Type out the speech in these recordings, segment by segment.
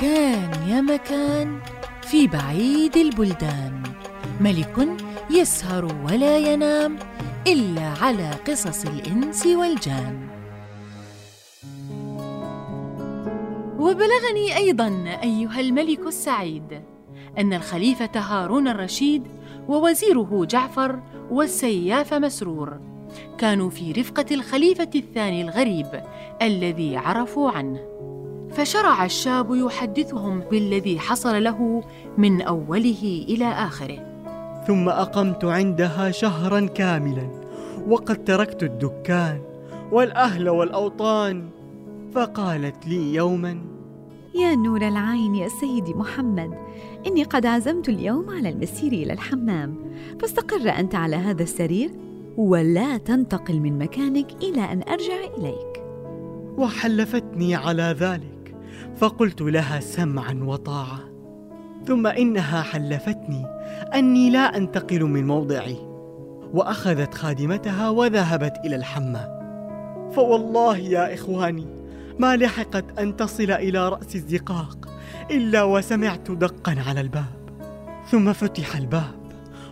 مكان يا مكان في بعيد البلدان. ملك يسهر ولا ينام إلا على قصص الإنس والجان. وبلغني أيضا أيها الملك السعيد أن الخليفة هارون الرشيد ووزيره جعفر والسياف مسرور كانوا في رفقة الخليفة الثاني الغريب الذي عرفوا عنه. فشرع الشاب يحدثهم بالذي حصل له من أوله إلى آخره. ثم أقمت عندها شهرا كاملا وقد تركت الدكان والأهل والأوطان فقالت لي يوما يا نور العين يا سيدي محمد إني قد عزمت اليوم على المسير إلى الحمام فاستقر أنت على هذا السرير ولا تنتقل من مكانك إلى أن أرجع إليك. وحلفتني على ذلك. فقلت لها سمعا وطاعة. ثم إنها حلفتني أني لا أنتقل من موضعي. وأخذت خادمتها وذهبت إلى الحمام. فوالله يا إخواني ما لحقت أن تصل إلى رأس الزقاق إلا وسمعت دقا على الباب. ثم فتح الباب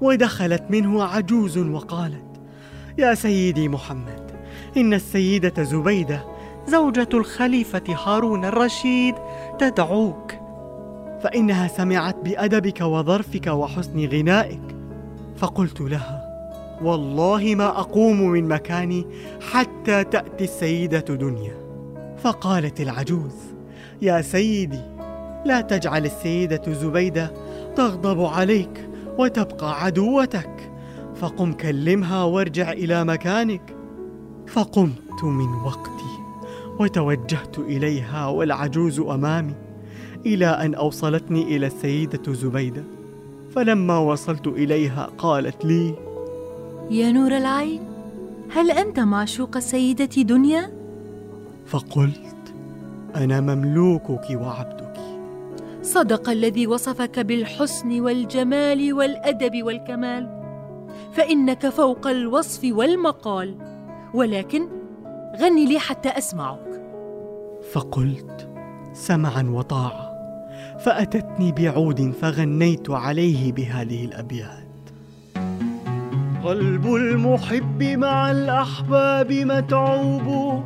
ودخلت منه عجوز وقالت يا سيدي محمد إن السيدة زبيدة زوجة الخليفة هارون الرشيد تدعوك. فإنها سمعت بأدبك وظرفك وحسن غنائك. فقلت لها والله ما أقوم من مكاني حتى تأتي السيدة دنيا. فقالت العجوز يا سيدي لا تجعل السيدة زبيدة تغضب عليك وتبقى عدوتك. فقم كلمها وارجع إلى مكانك. فقمت من وقتي. وتوجهت إليها والعجوز أمامي إلى أن أوصلتني إلى السيدة زبيدة. فلما وصلت إليها قالت لي يا نور العين هل أنت معشوق السيدة دنيا؟ فقلت أنا مملوكك وعبدك. صدق الذي وصفك بالحسن والجمال والأدب والكمال فإنك فوق الوصف والمقال ولكن غني لي حتى أسمعك فقلت سمعا وطاعة. فأتتني بعود فغنيت عليه بهذه الأبيات. قلب المحب مع الأحباب متعوب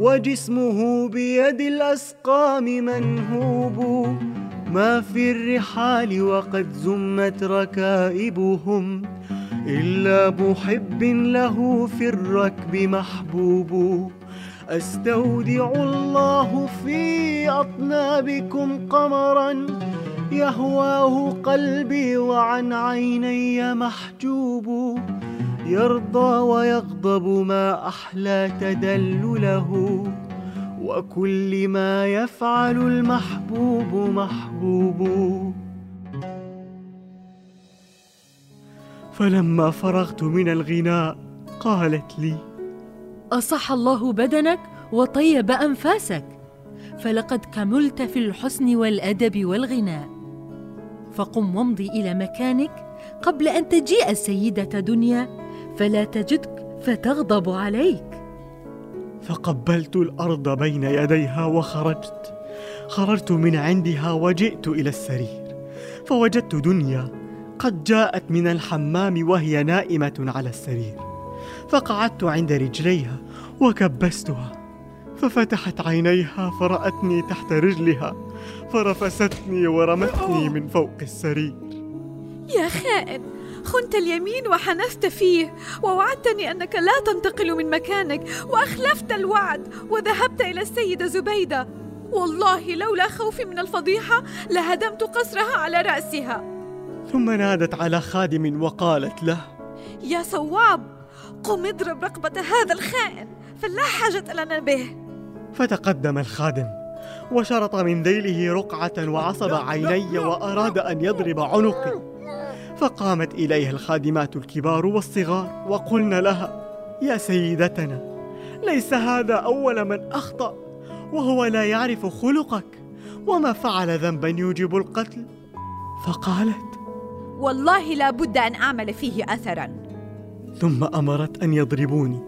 وجسمه بيد الأسقام منهوب. ما في الرحال وقد زمت ركائبهم إلا محب له في الركب محبوب. أستودع الله في أطنابكم قمرا يهواه قلبي وعن عيني محجوب يرضى ويغضب ما أحلى تدلله. وكل ما يفعل المحبوب محبوب. فلما فرغت من الغناء قالت لي أصح الله بدنك وطيب أنفاسك فلقد كملت في الحسن والأدب والغناء فقم وامضي إلى مكانك قبل أن تجيء السيدة دنيا فلا تجدك فتغضب عليك. فقبلت الأرض بين يديها وخرجت خرجت من عندها وجئت إلى السرير. فوجدت دنيا قد جاءت من الحمام وهي نائمة على السرير. فقعدت عند رجليها وكبستها ففتحت عينيها فرأتني تحت رجلها فرفستني ورمتني من فوق السرير. يا خائن خنت اليمين وحنثت فيه ووعدتني أنك لا تنتقل من مكانك وأخلفت الوعد وذهبت إلى السيدة زبيدة. والله لولا خوفي من الفضيحة لهدمت قصرها على رأسها. ثم نادت على خادم وقالت له يا صواب قم اضرب رقبة هذا الخائن فلا حاجة لنا به. فتقدم الخادم وشرط من ذيله رقعة وعصب عيني وأراد أن يضرب عنقي. فقامت إليها الخادمات الكبار والصغار وقلن لها يا سيدتنا ليس هذا أول من أخطأ وهو لا يعرف خلقك وما فعل ذنبا يوجب القتل. فقالت والله لا بد أن أعمل فيه أثرا. ثم أمرت أن يضربوني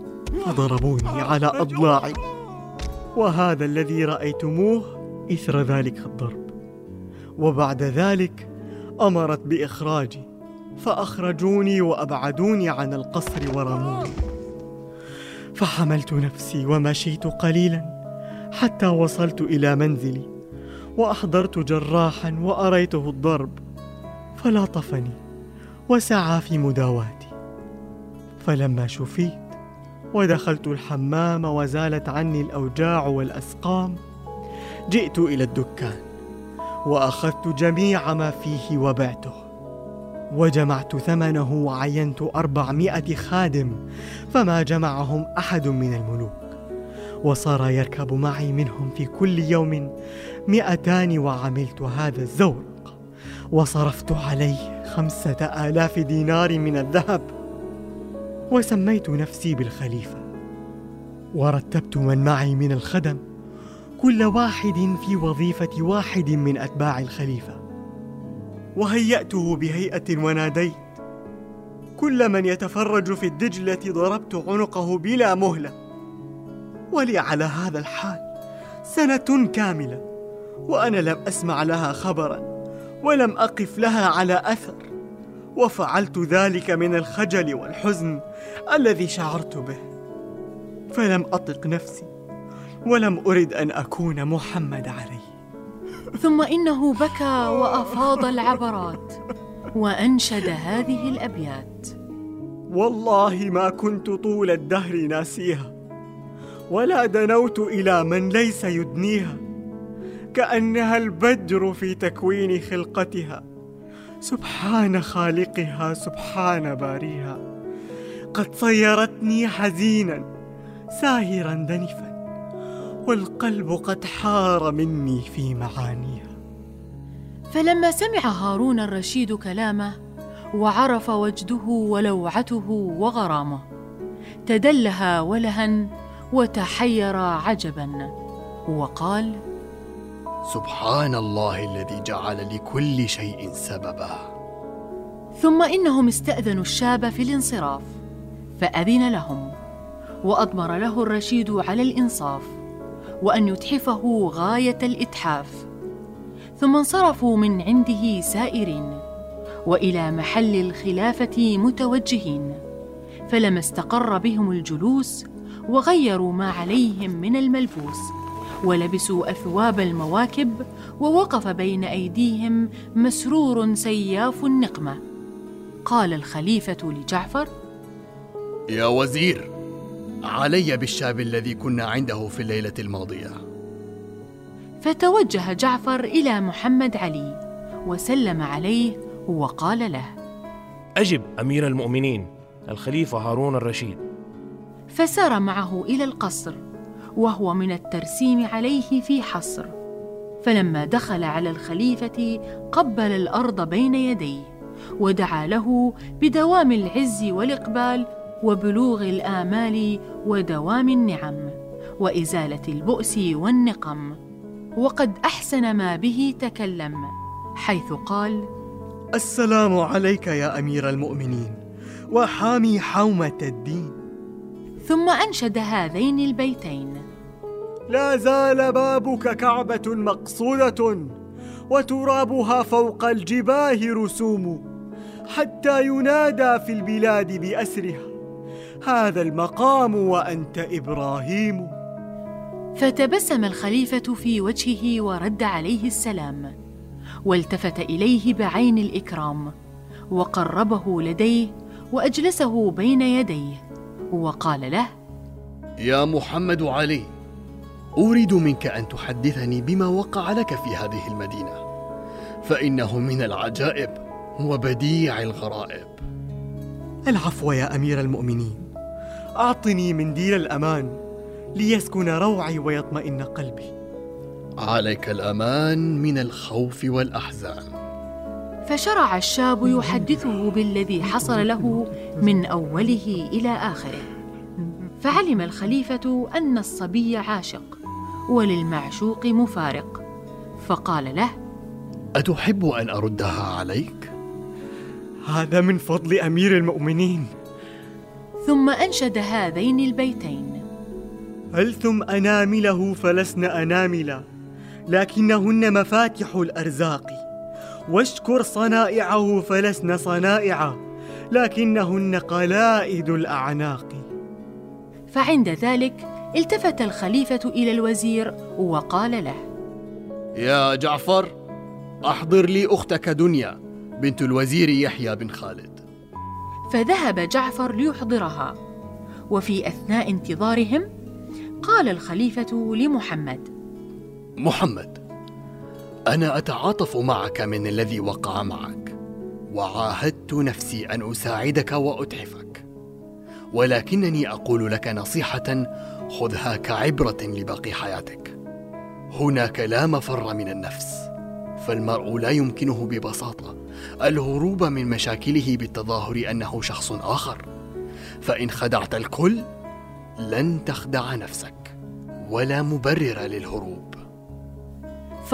فضربوني على أضلاعي. وهذا الذي رأيتموه إثر ذلك الضرب. وبعد ذلك أمرت بإخراجي فأخرجوني وأبعدوني عن القصر ورموني. فحملت نفسي ومشيت قليلا حتى وصلت إلى منزلي وأحضرت جراحا وأريته الضرب فلاطفني وسعى في مداواتي. فلما شفيت ودخلت الحمام وزالت عني الأوجاع والأسقام جئت إلى الدكان وأخذت جميع ما فيه وبعته وجمعت ثمنه وعينت أربعمائة خادم فما جمعهم أحد من الملوك وصار يركب معي منهم في كل يوم مئتان وعملت هذا الزورق وصرفت عليه خمسة آلاف دينار من الذهب. وسميت نفسي بالخليفة ورتبت من معي من الخدم كل واحد في وظيفة واحد من أتباع الخليفة وهيأته بهيئة وناديت. كل من يتفرج في الدجلة ضربت عنقه بلا مهلة ولي على هذا الحال سنة كاملة وأنا لم أسمع لها خبرا ولم أقف لها على أثر. وفعلت ذلك من الخجل والحزن الذي شعرت به. فلم أطق نفسي ولم أرد أن أكون محمد عليه. ثم إنه بكى وأفاض العبرات وأنشد هذه الأبيات. والله ما كنت طول الدهر ناسيها ولا دنوت إلى من ليس يدنيها كأنها البدر في تكوين خلقتها. سبحان خالقها سبحان باريها. قد صيرتني حزينا ساهرا دنفا والقلب قد حار مني في معانيها. فلما سمع هارون الرشيد كلامه وعرف وجده ولوعته وغرامه تدلها ولها وتحير عجبا وقال سبحان الله الذي جعل لكل شيء سببا. ثم إنهم استأذنوا الشاب في الانصراف فأذن لهم وأضمر له الرشيد على الإنصاف وأن يتحفه غاية الإتحاف. ثم انصرفوا من عنده سائرين وإلى محل الخلافة متوجهين فلما استقر بهم الجلوس وغيروا ما عليهم من الملبوس. ولبسوا أثواب المواكب ووقف بين أيديهم مسرور سياف النقمة. قال الخليفة لجعفر يا وزير علي بالشاب الذي كنا عنده في الليلة الماضية. فتوجه جعفر إلى محمد علي وسلم عليه وقال له أجب أمير المؤمنين الخليفة هارون الرشيد. فسار معه إلى القصر. وهو من الترسيم عليه في حصر. فلما دخل على الخليفة قبل الأرض بين يديه ودعا له بدوام العز والإقبال وبلوغ الآمال ودوام النعم وإزالة البؤس والنقم. وقد أحسن ما به تكلم حيث قال السلام عليك يا أمير المؤمنين وحامي حومة الدين. ثم أنشد هذين البيتين. لا زال بابك كعبة مقصودة وترابها فوق الجباه رسوم حتى ينادى في البلاد بأسرها. هذا المقام وأنت إبراهيم. فتبسم الخليفة في وجهه ورد عليه السلام والتفت إليه بعين الإكرام وقربه لديه وأجلسه بين يديه. وقال له يا محمد علي أريد منك أن تحدثني بما وقع لك في هذه المدينة فإنه من العجائب وبديع الغرائب. العفو يا أمير المؤمنين أعطني منديل الأمان ليسكن روعي ويطمئن قلبي. عليك الأمان من الخوف والأحزان. فشرع الشاب يحدثه بالذي حصل له من أوله إلى آخره. فعلم الخليفة أن الصبي عاشق وللمعشوق مفارق. فقال له أتحب أن أردها عليك؟ هذا من فضل أمير المؤمنين. ثم أنشد هذين البيتين. هلثم أنامله فلسن أناملا لكنهن مفاتح الأرزاق. واشكر صنائعه فلسن صنائعا لكنهن قلائد الأعناق. فعند ذلك التفت الخليفة إلى الوزير وقال له يا جعفر أحضر لي أختك دنيا بنت الوزير يحيى بن خالد. فذهب جعفر ليحضرها. وفي أثناء انتظارهم قال الخليفة لمحمد محمد. أنا أتعاطف معك من الذي وقع معك. وعاهدت نفسي أن أساعدك وأتحفك ولكنني أقول لك نصيحة خذها كعبرة لباقي حياتك. هناك لا مفر من النفس. فالمرء لا يمكنه ببساطة الهروب من مشاكله بالتظاهر أنه شخص آخر. فإن خدعت الكل لن تخدع نفسك ولا مبرر للهروب.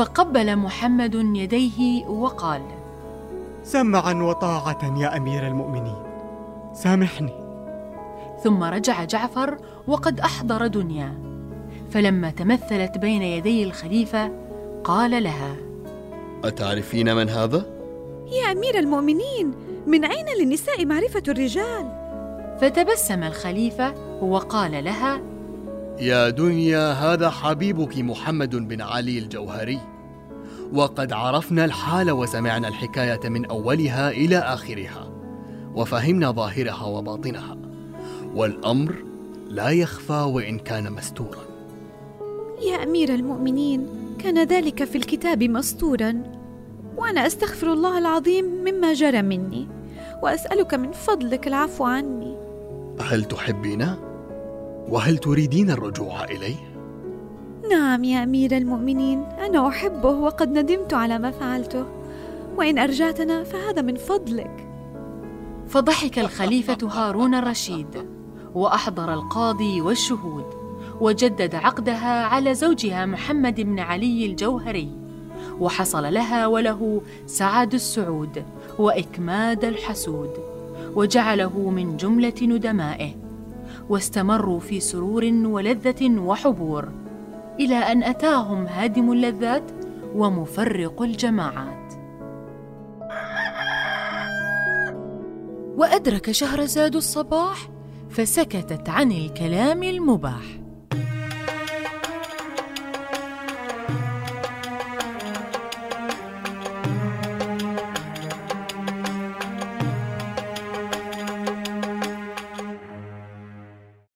فقبل محمد يديه وقال سمعا وطاعة يا أمير المؤمنين سامحني ثم رجع جعفر وقد أحضر دنيا فلما تمثلت بين يدي الخليفة قال لها أتعرفين من هذا؟ يا أمير المؤمنين من أين للنساء معرفة الرجال؟ فتبسم الخليفة وقال لها يا دنيا هذا حبيبك محمد بن علي الجوهري وقد عرفنا الحال وسمعنا الحكاية من أولها إلى آخرها وفهمنا ظاهرها وباطنها والأمر لا يخفى وإن كان مستورا. يا أمير المؤمنين كان ذلك في الكتاب مستورا وأنا أستغفر الله العظيم مما جرى مني وأسألك من فضلك العفو عني. هل تحبينه وهل تريدين الرجوع إليه؟ نعم يا أمير المؤمنين أنا أحبه وقد ندمت على ما فعلته. وإن أرجعتنا فهذا من فضلك. فضحك الخليفة هارون الرشيد وأحضر القاضي والشهود وجدد عقدها على زوجها محمد بن علي الجوهري وحصل لها وله سعد السعود وإكماد الحسود وجعله من جملة ندمائه واستمروا في سرور ولذة وحبور. إلى أن أتاهم هادم اللذات ومفرق الجماعات. وأدرك شهرزاد الصباح فسكتت عن الكلام المباح.